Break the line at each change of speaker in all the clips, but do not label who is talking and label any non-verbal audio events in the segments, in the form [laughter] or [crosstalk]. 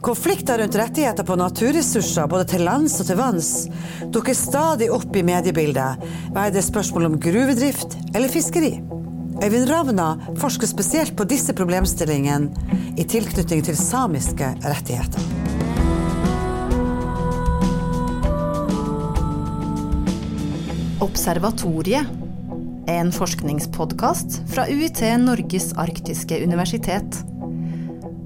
Konflikter rundt rettigheter på naturressurser både til lands og til vanns dukker stadig opp i mediebildet, være det spørsmål om gruvedrift eller fiskeri. Øyvind Ravna forsker spesielt på disse problemstillingene i tilknytning til samiske rettigheter.
Observatoriet er en forskningspodkast fra UiT Norges arktiske universitet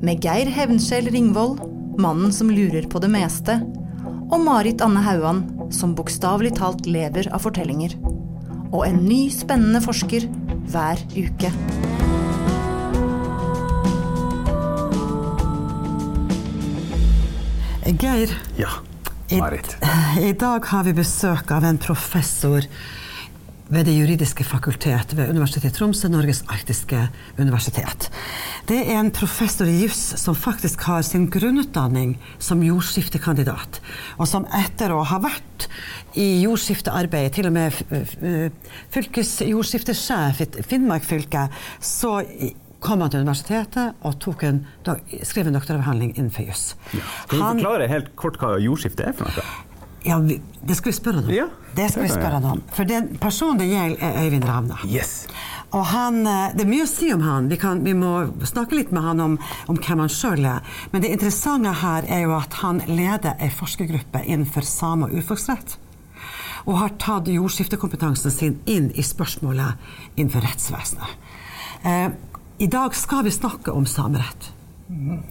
med Geir Hevnskjell Ringvold, mannen som lurer på det meste, og Marit Anne Hauan, som bokstavelig talt lever av fortellinger. Og en ny, spennende forsker hver uke.
Geir,
Ja, Marit.
i, i dag har vi besøk av en professor ved Det juridiske fakultet ved Universitetet i Tromsø, Norges arktiske universitet. Det er en professor i juss som faktisk har sin grunnutdanning som jordskiftekandidat, og som etter å ha vært i jordskiftearbeidet, til og med fylkesjordskiftesjef i Finnmark fylke, så kom han til universitetet og en, skrev en doktoravhandling innenfor juss.
Ja. Kan du forklare helt kort hva jordskifte er for noe?
Ja, vi, det skal vi spørre han om.
Ja,
det skal vi spørre han om. For den personen det gjelder, er Øyvind Ravna.
Yes.
Og han, det er mye å si om han. Vi, kan, vi må snakke litt med han om, om, hvem han sjøl er. Men det interessante her er jo at han leder ei forskergruppe innenfor same- og urfolksrett. Og har tatt jordskiftekompetansen sin inn i spørsmålet innenfor rettsvesenet. Eh, I dag skal vi snakke om samerett.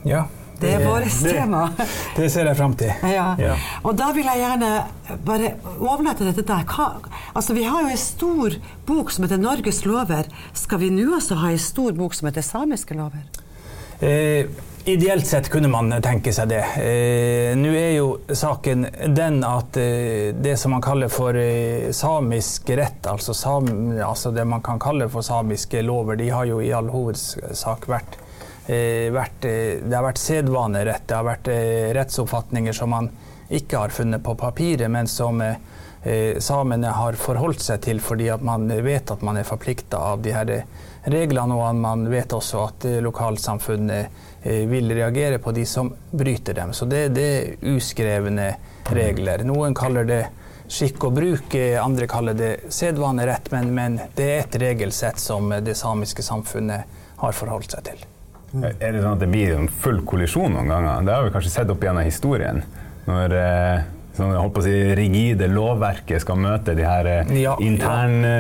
Ja.
Det er vårt tema.
Det, det, ser jeg fram til.
Ja.
Ja.
Og da vil jeg gjerne bare overlate dette deg. Hva, altså, vi har jo en stor bok som heter 'Norges lover'. Skal vi nå også ha en stor bok som heter 'Samiske lover'?
Eh, ideelt sett kunne man tenke seg det. Eh, Nå er jo saken den at eh, det som man kaller for eh, samisk rett, altså, sam, altså, det man kan kalle for samiske lover, de har jo i all hovedsak vært vært, eh, det har vært sedvanerett, det har vært eh, rettsoppfatninger som man ikke har funnet på papiret, men som samene har forholdt seg til fordi man vet at man er forplikta av de her reglene, og man vet også at lokalsamfunnet vil reagere på de som bryter dem. Så det, det er uskrevne regler. Noen kaller det skikk og bruk, andre kaller det sedvanerett, men, men det er et regelsett som det samiske samfunnet har forholdt seg til.
Er det sånn at det blir en full kollisjon noen ganger? Det har vi kanskje sett opp gjennom historien. Når eh, sånn, jeg håper å si, rigide lovverket skal møte de her eh,
Ja,
interne,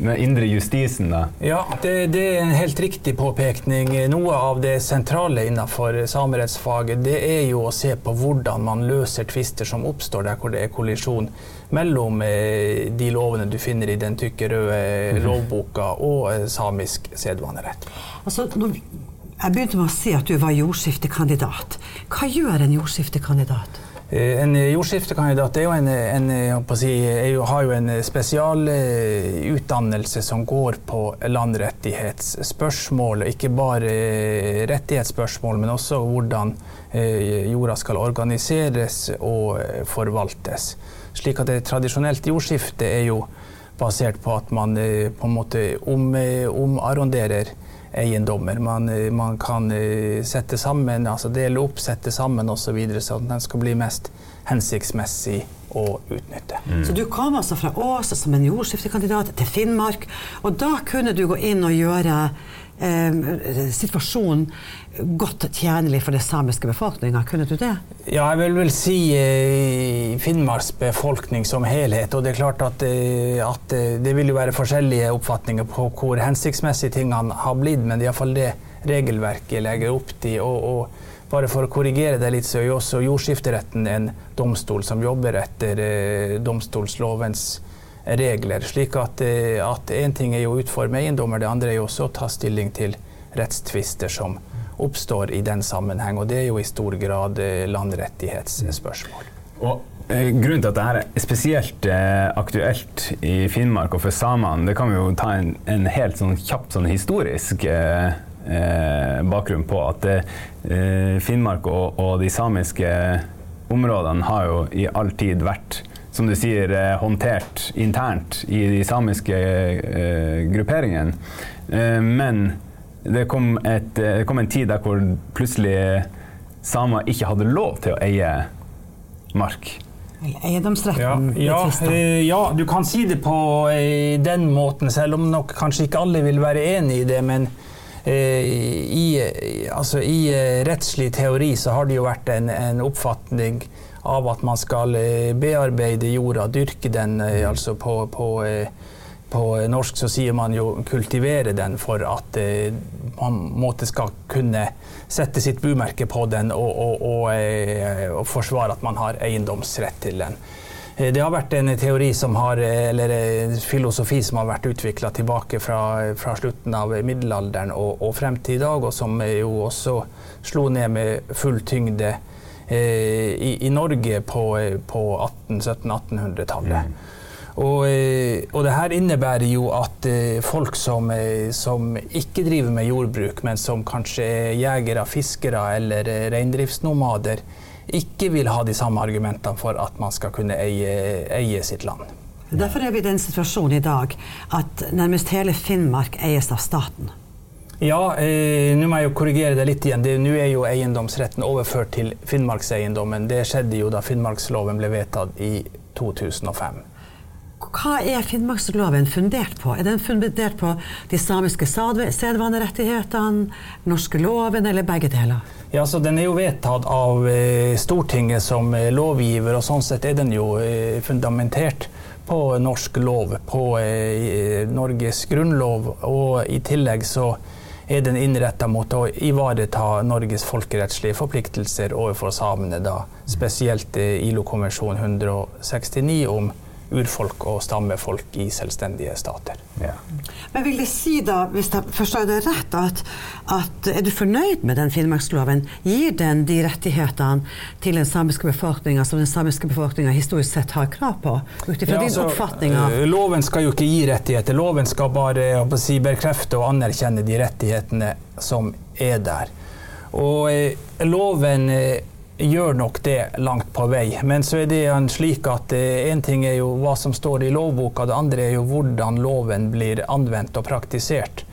ja. indre justisen. Da.
Ja, det, det er en helt riktig påpekning. Noe av det sentrale innenfor samerettsfaget det er jo å se på hvordan man løser tvister som oppstår der hvor det er kollisjon mellom eh, de lovene du finner i den tykke røde lovboka og eh, samisk sedvanerett.
Altså, når vi, jeg begynte med å si at du var jordskiftekandidat. Hva gjør en jordskiftekandidat?
Eh, En jordskiftekandidat er jo en, en, jeg si, er jo, har jo en spesialutdannelse som går på landrettighetsspørsmål. Ikke bare eh, rettighetsspørsmål, men også hvordan eh, jorda skal organiseres og eh, forvaltes. Slik at det tradisjonelt jordskifte er jo basert på at man eh, på en måte om, eh, omarronderer eiendommer. Man, eh, man kan eh, sette sammen, altså dele opp, sette sammen osv. Så, videre, så at den skal bli mest hensiktsmessig å utnytte.
Så du kom altså fra Ås som en jordskiftekandidat til Finnmark, og da kunne du gå inn og gjøre eh, situasjonen godt tjenlig for den samiske befolkninga. Kunne du det?
Ja, jeg vil vel si eh, Finnmarks befolkning som helhet. Og det er klart at, eh, at eh, det vil jo være forskjellige oppfatninger på hvor hensiktsmessige tingene har blitt, men det er iallfall det regelverket legger opp til. Og, og bare for å korrigere det litt, så er jo også jordskifteretten en domstol som jobber etter eh, domstolslovens regler. Slik eh, at en ting er jo å utforme eiendommer, det andre er jo også å ta stilling til rettstvister som oppstår i den sammenheng. Og det er jo i stor grad eh, landrettighetsspørsmål.
Og eh, Grunnen til at dette er spesielt eh, aktuelt i Finnmark og for samene, det kan vi jo ta en, en helt sånn kjapt sånn historisk eh, eh, bakgrunn på. At eh, Finnmark og, og, de samiske områdene har jo i all tid vært som du sier, eh, håndtert internt i de samiske grupperingene. men det kom, et, det kom, en tid der hvor plutselig samer ikke hadde lov til å eie mark.
Eiendomsretten.
Ja, ja, eh, ja, du kan si det på eh, den måten, selv om nok kanskje ikke alle vil være enig i det. Men eh, i, altså, i eh, rettslig teori så har det jo vært en, en oppfatning av at man skal eh, bearbeide jorda, dyrke den. eh, altså på, på, eh, på norsk så sier man jo 'kultivere den' for at eh, man måte skal kunne sette sitt bumerke på den og, og, og, eh, og forsvare at man har eiendomsrett til den. Eh, Det har vært en teori som har, eh, eller en filosofi som har vært utvikla tilbake fra, fra slutten av middelalderen og, frem til i dag, og som jo også slo ned med full tyngde i, i Norge på, på 1800-1700-1800-tallet. Og, eh, og det her innebærer jo at eh, folk som, eh, som ikke driver med jordbruk, men som kanskje er jegere, fiskere eller eh, reindriftsnomader, ikke vil ha de samme argumentene for at man skal kunne eie, eie sitt land.
Derfor er vi i den situasjonen i dag at nærmest hele Finnmark eies av staten.
Ja, eh, nå må jeg jo korrigere det litt igjen. Nå er jo eiendomsretten overført til Finnmarkseiendommen. Det skjedde jo da Finnmarksloven ble vedtatt i 2005.
Hva er Finnmarksloven fundert på? Er den fundert på de samiske sedvanerettighetene, norske loven eller begge deler?
Ja, så Den er jo vedtatt av eh, Stortinget som eh, lovgiver, og sånn sett er den jo eh, fundamentert på norsk lov, på Norges grunnlov, og i tillegg så er den innretta mot å ivareta Norges folkerettslige forpliktelser overfor samene, da spesielt ILO-konvensjon 169 om urfolk og stammefolk i selvstendige stater.
Ja.
Men vil det si da, hvis jeg forstår det rett, at, at er du fornøyd med den Finnmarksloven? Gir den de rettighetene til den samiske befolkninga som den samiske befolkninga historisk sett har krav på? Ut ifra
Ja,
din
altså,
oppfatning av
eh, Loven skal jo ikke gi rettigheter. Loven skal bare si, bekrefte og anerkjenne de rettighetene som er der. Og eh, loven eh, gjør nok det langt på vei. Men så er det slik at én ting er jo hva som står i lovboka, det andre er jo hvordan loven blir anvendt og praktisert.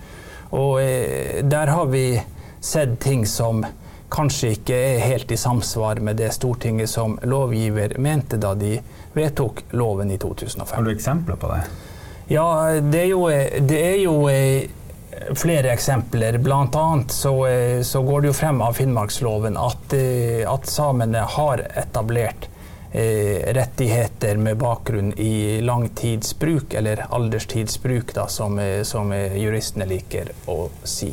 Og eh, der har vi sett ting som kanskje ikke er helt i samsvar med det Stortinget som lovgiver mente da de vedtok loven i 2005.
Har du eksempler på det?
Ja, det er jo, det er jo eh, flere eksempler. Blant annet så, eh, så går det jo frem av Finnmarksloven at, eh, at samene har etablert eh, rettigheter med bakgrunn i langtidsbruk, eller alderstidsbruk, da, som, eh, som juristene liker å si.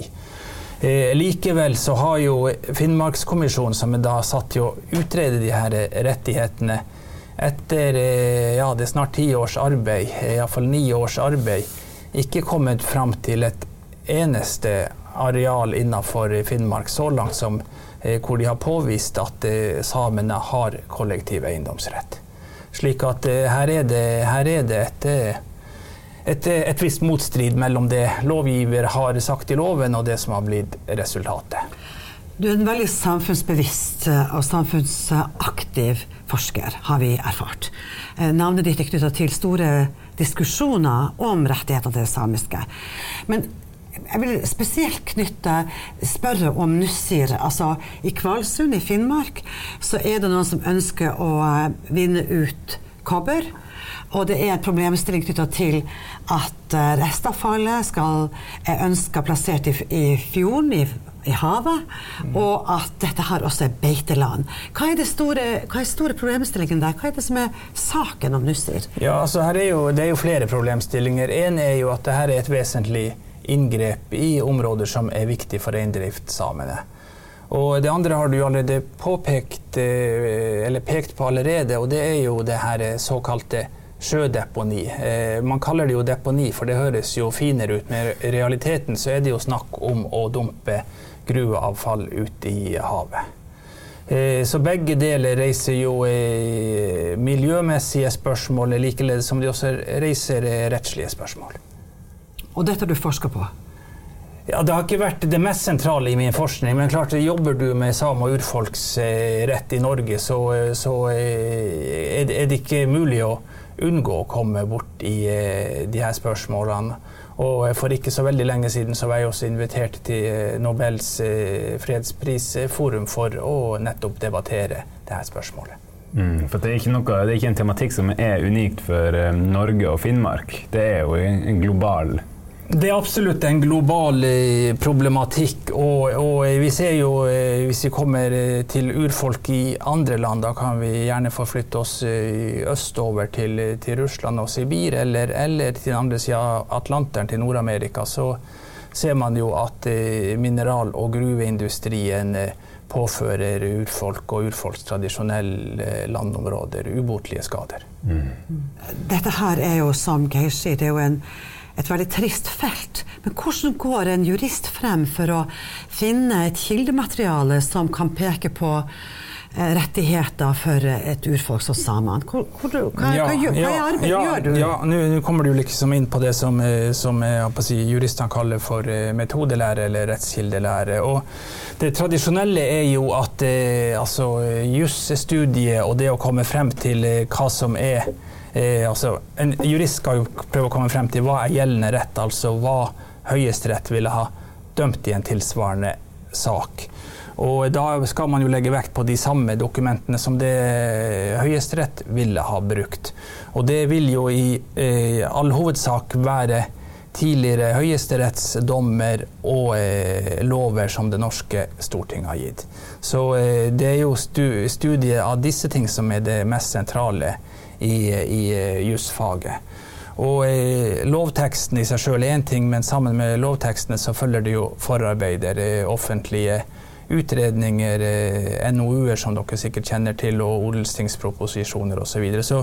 Eh, likevel så har jo Finnmarkskommisjonen, som er da satt til å utrede de her rettighetene, etter eh, ja, det er snart ti års arbeid, iallfall ni års arbeid, ikke kommet fram til et eneste areal innenfor Finnmark så langt som eh, hvor de har påvist at eh, samene har kollektiv eiendomsrett. Slik at eh, her er det, her er det et, et, et visst motstrid mellom det lovgiver har sagt i loven, og det som har blitt resultatet.
Du er en veldig samfunnsbevisst og samfunnsaktiv forsker, har vi erfart. Navnet ditt er knytta til store diskusjoner om rettighetene til det samiske. Men jeg vil spesielt knytte, spørre om Nussir. Altså, I Kvalsund i Finnmark så er det noen som ønsker å eh, vinne ut kobber. Og det er en problemstilling knytta til at eh, restavfallet skal, er ønska plassert i, i fjorden, i, i havet, og at dette her også er beiteland. Hva er det store, hva er store problemstillingen der? Hva er det som er saken om Nussir?
Ja, altså her er jo, Det er jo flere problemstillinger. En er jo at dette er et vesentlig inngrep i områder som er viktige for reindriftssamene. Og det andre har du allerede påpekt, eh, eller pekt på allerede, og det er jo det her såkalte sjødeponi. Eh, Man kaller det jo deponi, for det høres jo finere ut, men i realiteten så er det jo snakk om å dumpe gruveavfall ut i havet. Eh, Så begge deler reiser jo eh, miljømessige spørsmål, likeledes som de også reiser eh, rettslige spørsmål.
Og dette har du forska på.
Ja, Det har ikke vært det mest sentrale i min forskning, men klart jobber du med same- og urfolks eh, i Norge, så, eh, så eh, er, det, ikke mulig å unngå å komme bort i de her spørsmålene. Og for ikke så veldig lenge siden så var jeg også invitert til Nobels fredsprisforum for å nettopp debattere det her spørsmålet.
Mm, for det er, noe, det er, ikke en tematikk som er unikt for Norge og Finnmark. Det er jo en global
det er absolutt en global eh, problematikk. Og, og, vi ser jo, eh, hvis vi kommer eh, til urfolk i andre land, da kan vi gjerne forflytte oss østover til, til Russland og Sibir, eller, eller til den andre sida av Atlanteren, til Nord-Amerika. Så ser man jo at mineral- og gruveindustrien påfører urfolk og urfolks tradisjonelle landområder ubotelige skader. Mm.
Dette her er jo som Geir sier, det er jo en et veldig trist felt. Men hvordan går en jurist frem for å finne et kildemateriale som kan peke på eh, rettigheter for et urfolk som samene. Hva, hva, hva,
ja,
hva,
ja,
arbeid
ja,
gjør du?
Ja, Nå kommer du liksom inn på det som, eh, som si, juristene kaller for eh, metodelære eller rettskildelære. Og det tradisjonelle er jo at altså, jusstudiet og det å komme frem til hva som er eh, altså, En jurist skal jo prøve å komme frem til hva er gjeldende rett, altså hva Høyesterett ville ha dømt i en tilsvarende sak. Og da skal man jo legge vekt på de samme dokumentene som det Høyesterett ville ha brukt. Og det vil jo i eh, all hovedsak være tidligere høyesterettsdommer og eh, lover som det norske Stortinget har gitt. Så eh, det er jo stu, studiet av disse ting som er det mest sentrale i, i eh, jusfaget. Og eh, Lovteksten i seg sjøl er én ting, men sammen med lovtekstene så følger det jo forarbeider, eh, offentlige utredninger, eh, NOU-er som dere sikkert kjenner til, og odelstingsproposisjoner osv. Så, videre. så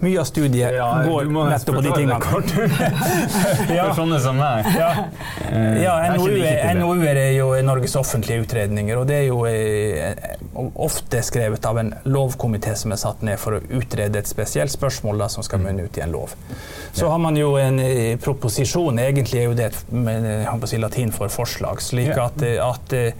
mye av studiet ja, går nettopp på de tingene. [laughs]
ja. For sånne som meg.
Ja, ja NOU-er NOU er jo Norges offentlige utredninger, og det er jo eh, ofte skrevet av en lovkomité som er satt ned for å utrede et spesielt spørsmål da, som skal munne ut i en lov. Så har man jo en eh, proposisjon, egentlig er jo det et si, latin for forslag, slik at, at eh,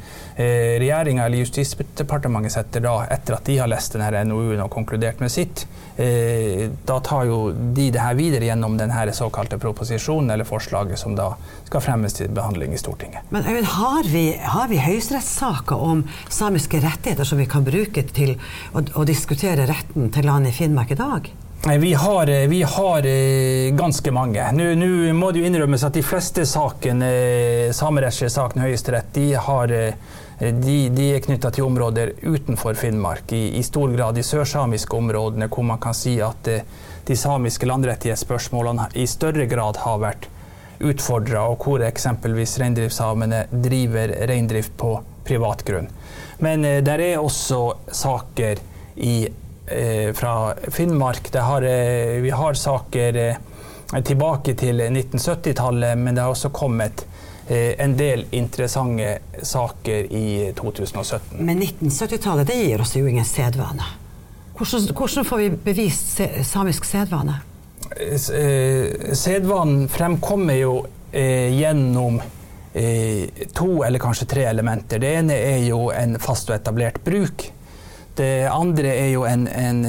regjeringa eller Justisdepartementet setter da, etter at de har lest denne NOU-en og konkludert med sitt, eh, da tar jo de det her videre gjennom denne såkalte proposisjonen eller forslaget som da skal fremmes til behandling i Stortinget.
Men Øyvind, har vi, har vi høyesterettssaker om samiske rettigheter som vi kan bruke til å, å diskutere retten til land i Finnmark i dag?
Vi har, eh, vi har, eh, ganske mange. Nå må det jo innrømmes at de fleste sakene, samerettslige sakene i Høyesterett, de, de, de, er knytta til områder utenfor Finnmark. I, I, stor grad de sørsamiske områdene, hvor man kan si at de samiske landrettighetsspørsmålene i større grad har vært utfordra, og hvor eksempelvis reindriftssamene driver reindrift på privat grunn. Men det er også saker i Eh, fra Finnmark. Har, eh, vi har saker eh, tilbake til 1970-tallet, men det har også kommet en del interessante saker i 2017.
Men 1970-tallet det gir oss jo ingen sedvane. Hvordan, hvordan får vi bevist samisk sedvane?
Sedvanen fremkommer jo gjennom to eller kanskje tre elementer. Det ene er jo en fast og etablert bruk. Det andre er jo en, en,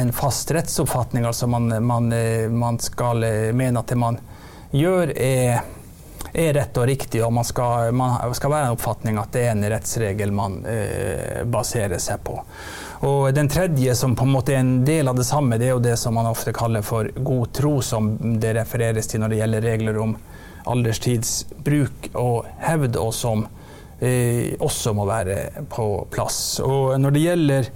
en fast rettsoppfatning. Altså man, man, man, skal mene at det man gjør, er, er rett og riktig, og man skal, man skal, være en oppfatning at det er en rettsregel man eh, baserer seg på. Og Den tredje, som på en måte er en del av det samme, det er jo det som man ofte kaller for god tro, som det refereres til når det gjelder regler om alderstidsbruk og hevd, og som eh, også må være på plass. Og når det gjelder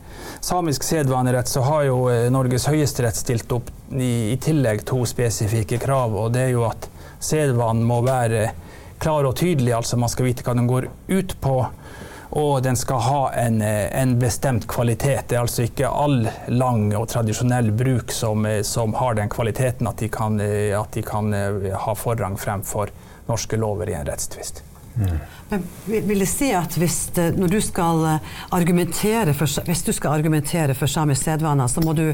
samisk sedvanerett, så har jo eh, Norges høyesterett stilt opp i, i, tillegg to spesifikke krav, og det er jo at sedvanen må være klar og tydelig, altså man skal vite hva den går ut på. Og den skal ha en, eh, en, bestemt kvalitet. Det er altså ikke all lang og tradisjonell bruk som, eh, som har den kvaliteten at de kan, at de kan ha forrang fremfor norske lover i en rettstvist.
Mm. Men vil det si at hvis, når du skal eh, argumentere for, hvis du skal argumentere for samisk sedvaner, så må du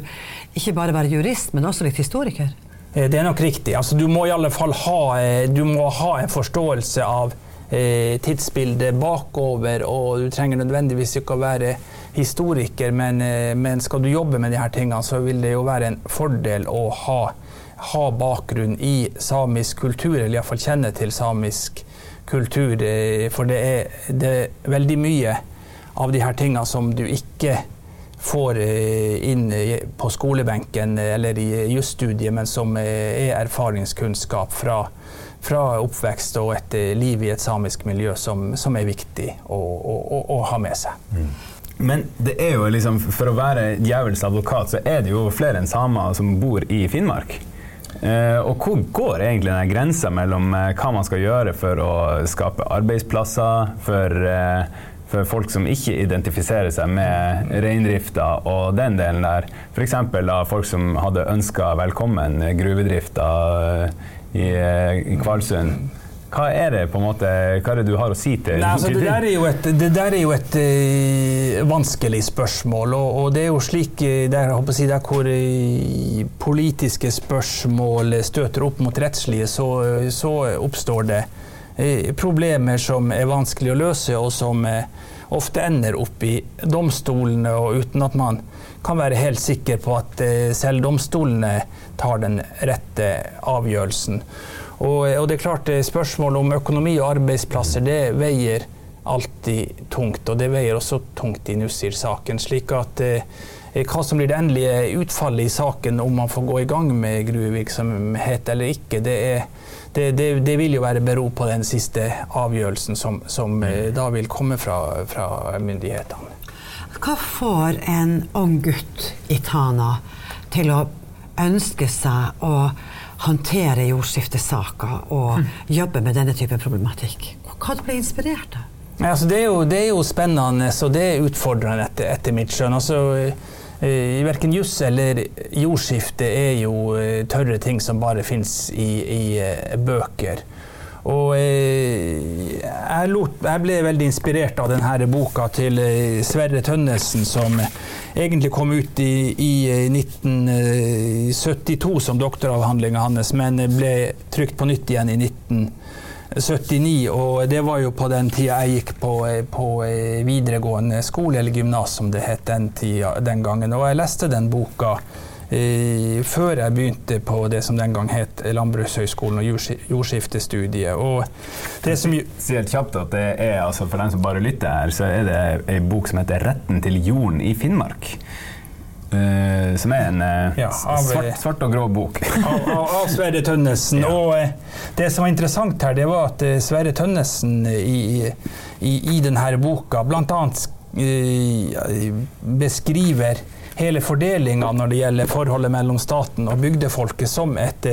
ikke bare være jurist, men også litt historiker?
Eh, det er nok riktig. Altså, du må i alle fall ha, eh, ha en forståelse av eh, tidsbildet bakover, og du trenger nødvendigvis ikke å være historiker, men, men, skal du jobbe med disse tingene, så vil det jo være en fordel å ha ha bakgrunn i samisk kultur, eller iallfall kjenne til samisk kultur. For det er, det er veldig mye av disse tingene som du ikke får inn på skolebenken eller i jusstudiet, men som er erfaringskunnskap fra, fra oppvekst og et liv i et samisk miljø som, som er viktig å, å, å, ha med seg. Mm.
Men det er jo liksom, for å være djevelens advokat, så er det jo flere enn samer som bor i Finnmark. Eh, og hvor går egentlig den grensa mellom eh, hva man skal gjøre for å skape arbeidsplasser for, eh, for folk som ikke identifiserer seg med reindrifta og den delen der? F.eks. folk som hadde ønska velkommen gruvedrifta eh, i, eh, i Kvalsund. Hva er det på en måte, hva er det du har å si til
Nei, altså, det, der er jo et, er jo et øh, vanskelig spørsmål. Og, og, det er jo slik der, si, der hvor øh, politiske spørsmål støter opp mot rettslige, så, så oppstår det problemer som er vanskelig å løse, og som ofte ender opp i domstolene, og uten at man kan være helt sikker på at selv domstolene tar den rette avgjørelsen. Og, og, det er klart eh, Spørsmålet om økonomi og arbeidsplasser det veier alltid tungt, og det veier også tungt i Nussir-saken. slik at eh, hva som blir det endelige utfallet i saken, om man får gå i gang med gruvevirksomhet eller ikke, det, er, det, det, det, vil jo være bero på den siste avgjørelsen som, som eh, da vil komme fra, fra myndighetene.
Hva får en ung gutt i Tana til å ønske seg å håndtere jordskiftesaker og mm. jobbe med denne typen problematikk? Hva ble inspirert av?
Ja, altså det, er jo, det, er jo, spennende og det er utfordrende etter, etter mitt skjønn. Altså, eh, Verken juss eller jordskifte er jo eh, tørre ting som bare fins i, i uh, bøker. Og eh, jeg, lot, jeg, ble veldig inspirert av denne boka til eh, Sverre Tønnesen, som egentlig kom ut i, i 1972 eh, som doktoravhandlinga hans, men ble trykt på nytt igjen i 1979. Og det var jo på den tida jeg gikk på, på videregående skole, eller gymnas som det het den, tida, den gangen. Og jeg leste den boka før jeg begynte på det som den gang het Landbrukshøgskolen og jordskiftestudiet. Og
det som Si helt kjapt at det er, altså for dem som bare lytter her, så er det ei bok som heter 'Retten til jorden i Finnmark'. Uh, som er en uh, ja, av, svart, svart, og grå bok. [laughs]
av, av, av, Sverre Tønnesen. Ja. Og uh, det som var interessant her, det var at Sverre Tønnesen i, i, i denne boka bl.a. beskriver hele fordelinga når det gjelder forholdet mellom staten og bygdefolket som et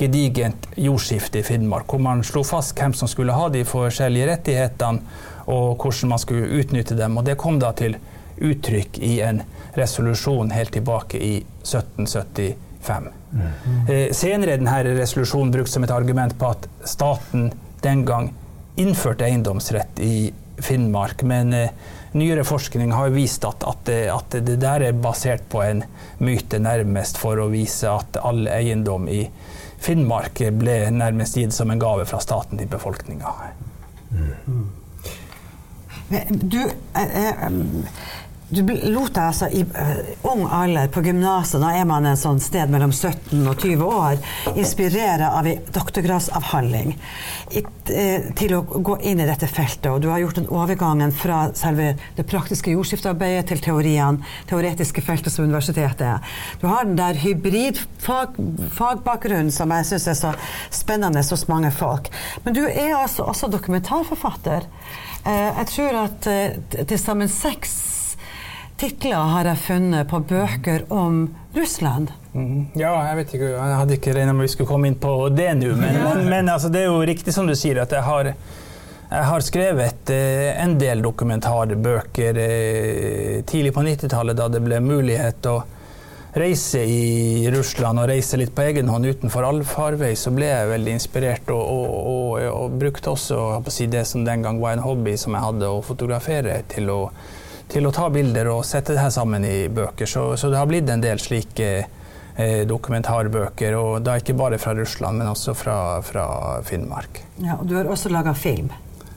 gedigent jordskifte i Finnmark, hvor man slo fast hvem som skulle ha de forskjellige rettighetene, og hvordan man skulle utnytte dem. Og det kom da til uttrykk i en resolusjon helt tilbake i 1775. Mm. Eh, senere er denne resolusjonen brukt som et argument på at staten den gang innførte eiendomsrett i Finnmark. men eh, nyere forskning har vist at, at, at, det der er basert på en myte, nærmest for å vise at all eiendom i Finnmark ble nærmest gitt som en gave fra staten til befolkninga. Mm.
Du, eh, eh, du lot deg altså i uh, ung alder på gymnaset, da er man en sånn sted mellom 17 og 20 år, inspirere av ei doktorgradsavhandling uh, til å gå inn i dette feltet. Og du har gjort den overgangen fra selve det praktiske jordskiftearbeidet til teoriene, teoretiske feltet som universitetet er. Du har den der hybridfagbakgrunnen som jeg syns er så spennende hos mange folk. Men du er altså også dokumentarforfatter. Uh, jeg tror at til sammen seks titler har jeg funnet på bøker om Russland.
Mm. Ja, jeg vet ikke, jeg hadde ikke regna med vi skulle komme inn på det nå, men, men, men altså, det er jo riktig som du sier, at jeg har, jeg har skrevet eh, en del dokumentarbøker eh, tidlig på 90-tallet, da det ble mulighet å reise i Russland og reise litt på egen hånd utenfor allfarvei, så ble jeg veldig inspirert og, og, og, og brukte også si, det som den gang var en hobby som jeg hadde, å fotografere til å til å ta bilder og sette det her sammen i bøker. Så, så det har blitt en del slike eh, dokumentarbøker, og da ikke bare fra Russland, men også fra, fra Finnmark.
Ja, og Du har også laga film?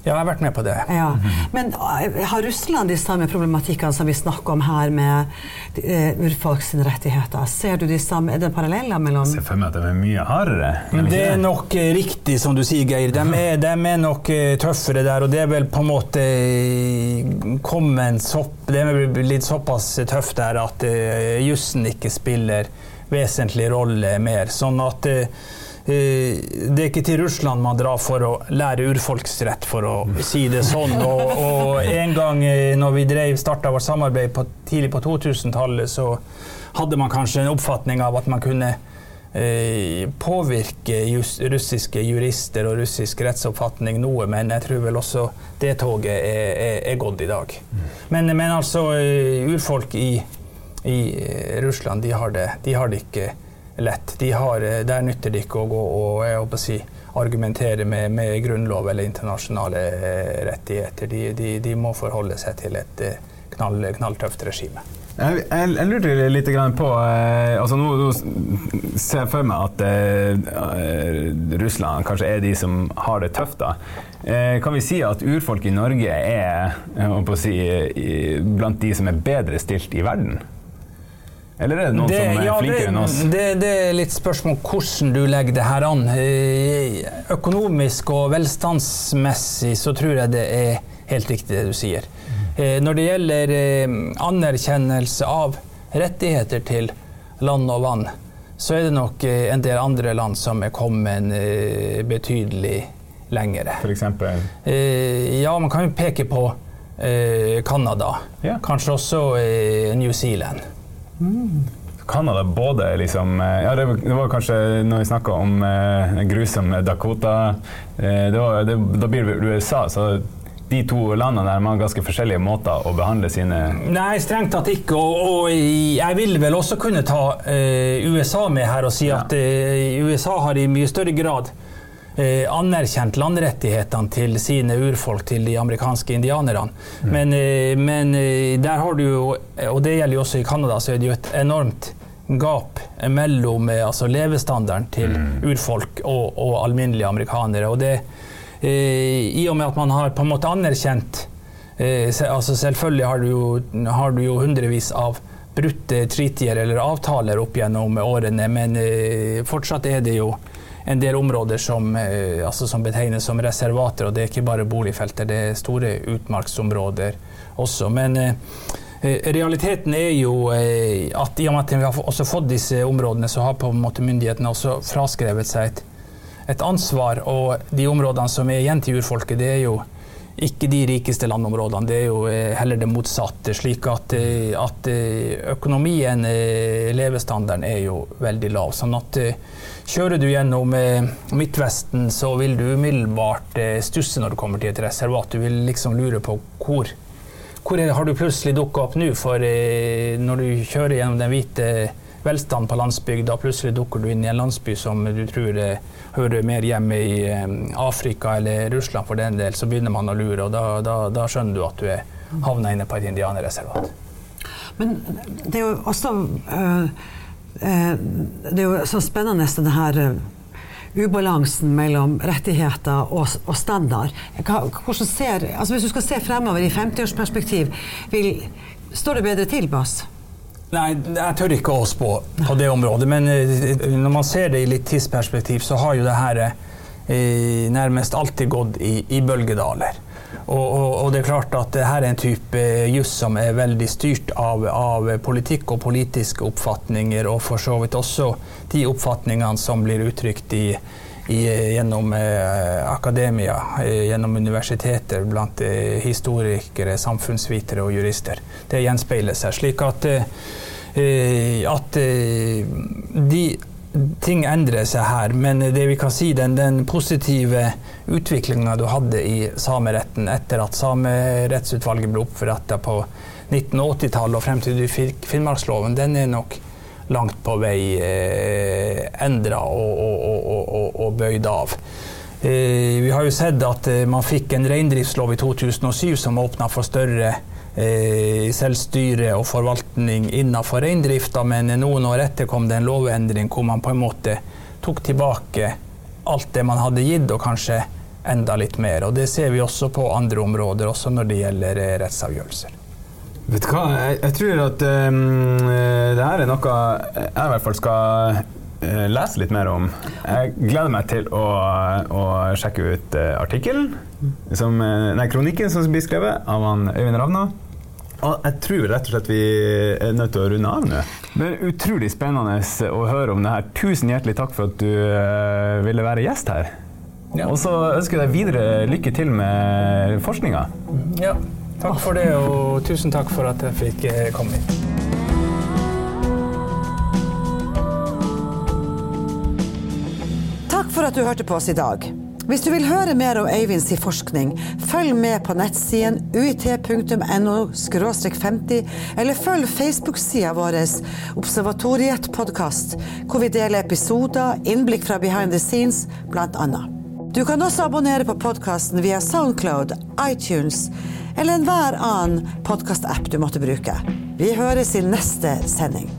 Ja, jeg har vært med på det.
Ja. Men uh, har Russland de samme problematikkene som vi snakker om her med uh, urfolks rettigheter? Ser du de samme, Er det paralleller mellom
Jeg ser for meg at de er mye hardere.
Men det er nok eh, riktig som du sier, Geir. De er, de er nok eh, tøffere der. Og det er vel på en måte eh, kommet sopp, Det er vel blitt såpass tøft der at uh, jussen ikke spiller vesentlig rolle mer. Sånn at uh, det er ikke til Russland man drar for å lære urfolksrett, for å si det sånn. Og, og en gang når vi starta vårt samarbeid på, tidlig på 2000-tallet, så hadde man kanskje en oppfatning av at man kunne eh, påvirke just, russiske jurister og russisk rettsoppfatning noe, men jeg tror vel også det toget er, er, er gått i dag. Men, men altså, urfolk i, i Russland, de har det, de har det ikke lett. De har, eh, der nytter det ikke å gå og jeg si, argumentere med, med, grunnlov eller internasjonale eh, rettigheter. De, de, de, må forholde seg til et eh, knall, knalltøft regime.
Jeg, jeg, jeg lurte litt på altså Nå, ser jeg for meg at uh, Russland kanskje er de som har det tøft. da. Kan vi si at urfolk i Norge er si, blant de som er bedre stilt i verden? Eller er det noen det, som er ja, flinkere enn oss?
Det, det, er litt spørsmål hvordan du legger det her an. Eh, økonomisk og velstandsmessig så tror jeg det er helt riktig det du sier. Eh, når det gjelder eh, anerkjennelse av rettigheter til land og vann, så er det nok en del andre land som er kommet betydelig lengre.
Eksempel?
Ja, man kan jo peke på Canada. Yeah. Kanskje også New Zealand.
Canada både liksom eh, Ja, det var, det var kanskje når vi snakka om eh, grusomme Dakota eh, det var, det, Da blir det USA. så de to landene der har ganske forskjellige måter å behandle sine
Nei, strengt tatt ikke. Og, og, jeg vil vel også kunne ta eh, USA med her og si ja. at eh, USA har i mye større grad eh, anerkjent landrettighetene til sine urfolk, til de amerikanske indianerne. Mm. Men, eh, men, eh, der har du jo, og det gjelder jo også i Canada, så er det jo et enormt gap mellom eh, altså levestandarden til mm. urfolk og, og, alminnelige amerikanere. Og det, eh, I og med at man har på en måte anerkjent eh, altså Selvfølgelig har du, jo, har du jo hundrevis av brutte treatier eller avtaler opp gjennom årene, men fortsatt er det jo en del områder som, eh, altså som, betegnes som reservater. Og det er ikke bare boligfelter, det er store utmarksområder også. Men eh, eh realiteten er jo at i og med at vi har også fått disse områdene, så har på en måte myndighetene også fraskrevet seg et, et ansvar. Og de områdene som er igjen til urfolket, det er jo ikke de rikeste landområdene, det er jo heller det motsatte. Slik at, at økonomien, levestandarden, er jo veldig lav. sånn at Kjører du gjennom eh, Midtvesten, så vil du umiddelbart eh, stusse når du kommer til et reservat. Du vil liksom lure på hvor, hvor har du plutselig dukka opp nå? For eh, når du kjører gjennom den hvite velstanden på landsbygda, plutselig dukker du inn i en landsby som du tror hører mer hjemme i Afrika eller Russland for den del, så begynner man å lure, og da, da, da skjønner du at du er havna inne på et indianerreservat.
Men det er jo også øh det er jo så spennende denne her eh, ubalansen mellom rettigheter og, og standard. Hvordan ser, altså hvis du skal se fremover i 50-årsperspektiv, står det bedre til, Bass?
Nei, jeg tør ikke å spå på det området. Men eh, når man ser det i litt tidsperspektiv, så har jo det her nærmest alltid gått i, i bølgedaler. Og, og, og, det er klart at dette er en type juss som er veldig styrt av, av, politikk og politiske oppfatninger, og for så vidt også de oppfatningene som blir uttrykt i, i, gjennom eh, akademia, eh, gjennom universiteter, blant eh, historikere, samfunnsvitere og jurister. Det gjenspeiler seg. slik at, eh, at eh, de ting endrer seg her, men det vi kan si, den, den positive utviklinga du hadde i sameretten etter at Samerettsutvalget ble oppretta på 1980-tallet og frem til du fikk Finnmarksloven, den er nok langt på vei eh, endra og, og, og, og, bøyd av. Eh, vi har jo sett at eh, man fikk en reindriftslov i 2007 som åpna for større eh, selvstyre og forvaltning innenfor reindrifta, men noen år etter kom det en lovendring hvor man på en måte tok tilbake alt det man hadde gitt, og kanskje enda litt mer. Og det ser vi også på andre områder, også når det gjelder eh, rettsavgjørelser.
Vet du hva, jeg, jeg tror at um, det her er noe jeg i hvert fall skal uh, lese litt mer om. Jeg gleder meg til å, å sjekke ut uh, artikkelen, uh, nei, kronikken som blir skrevet av han Øyvind Ravna. Og jeg tror rett og slett vi er nødt til å runde av nå. Men utrolig spennende å høre om det her. Tusen hjertelig takk for at du ville være gjest her. Ja. Og så ønsker jeg deg videre lykke til med forskninga.
Ja. Takk for det, og tusen takk for at jeg fikk eh, komme hit.
Takk for at du hørte på oss i dag. Hvis du vil høre mer om Øyvinds forskning, følg med på nettsiden uit.no 50, eller følg Facebook-sida vår Observatoriet podkast, hvor vi deler episoder, innblikk fra behind the scenes, blant annet. Du kan også abonnere på podkasten via Soundcloud, iTunes eller enhver annen podkastapp du måtte bruke. Vi høres i neste sending.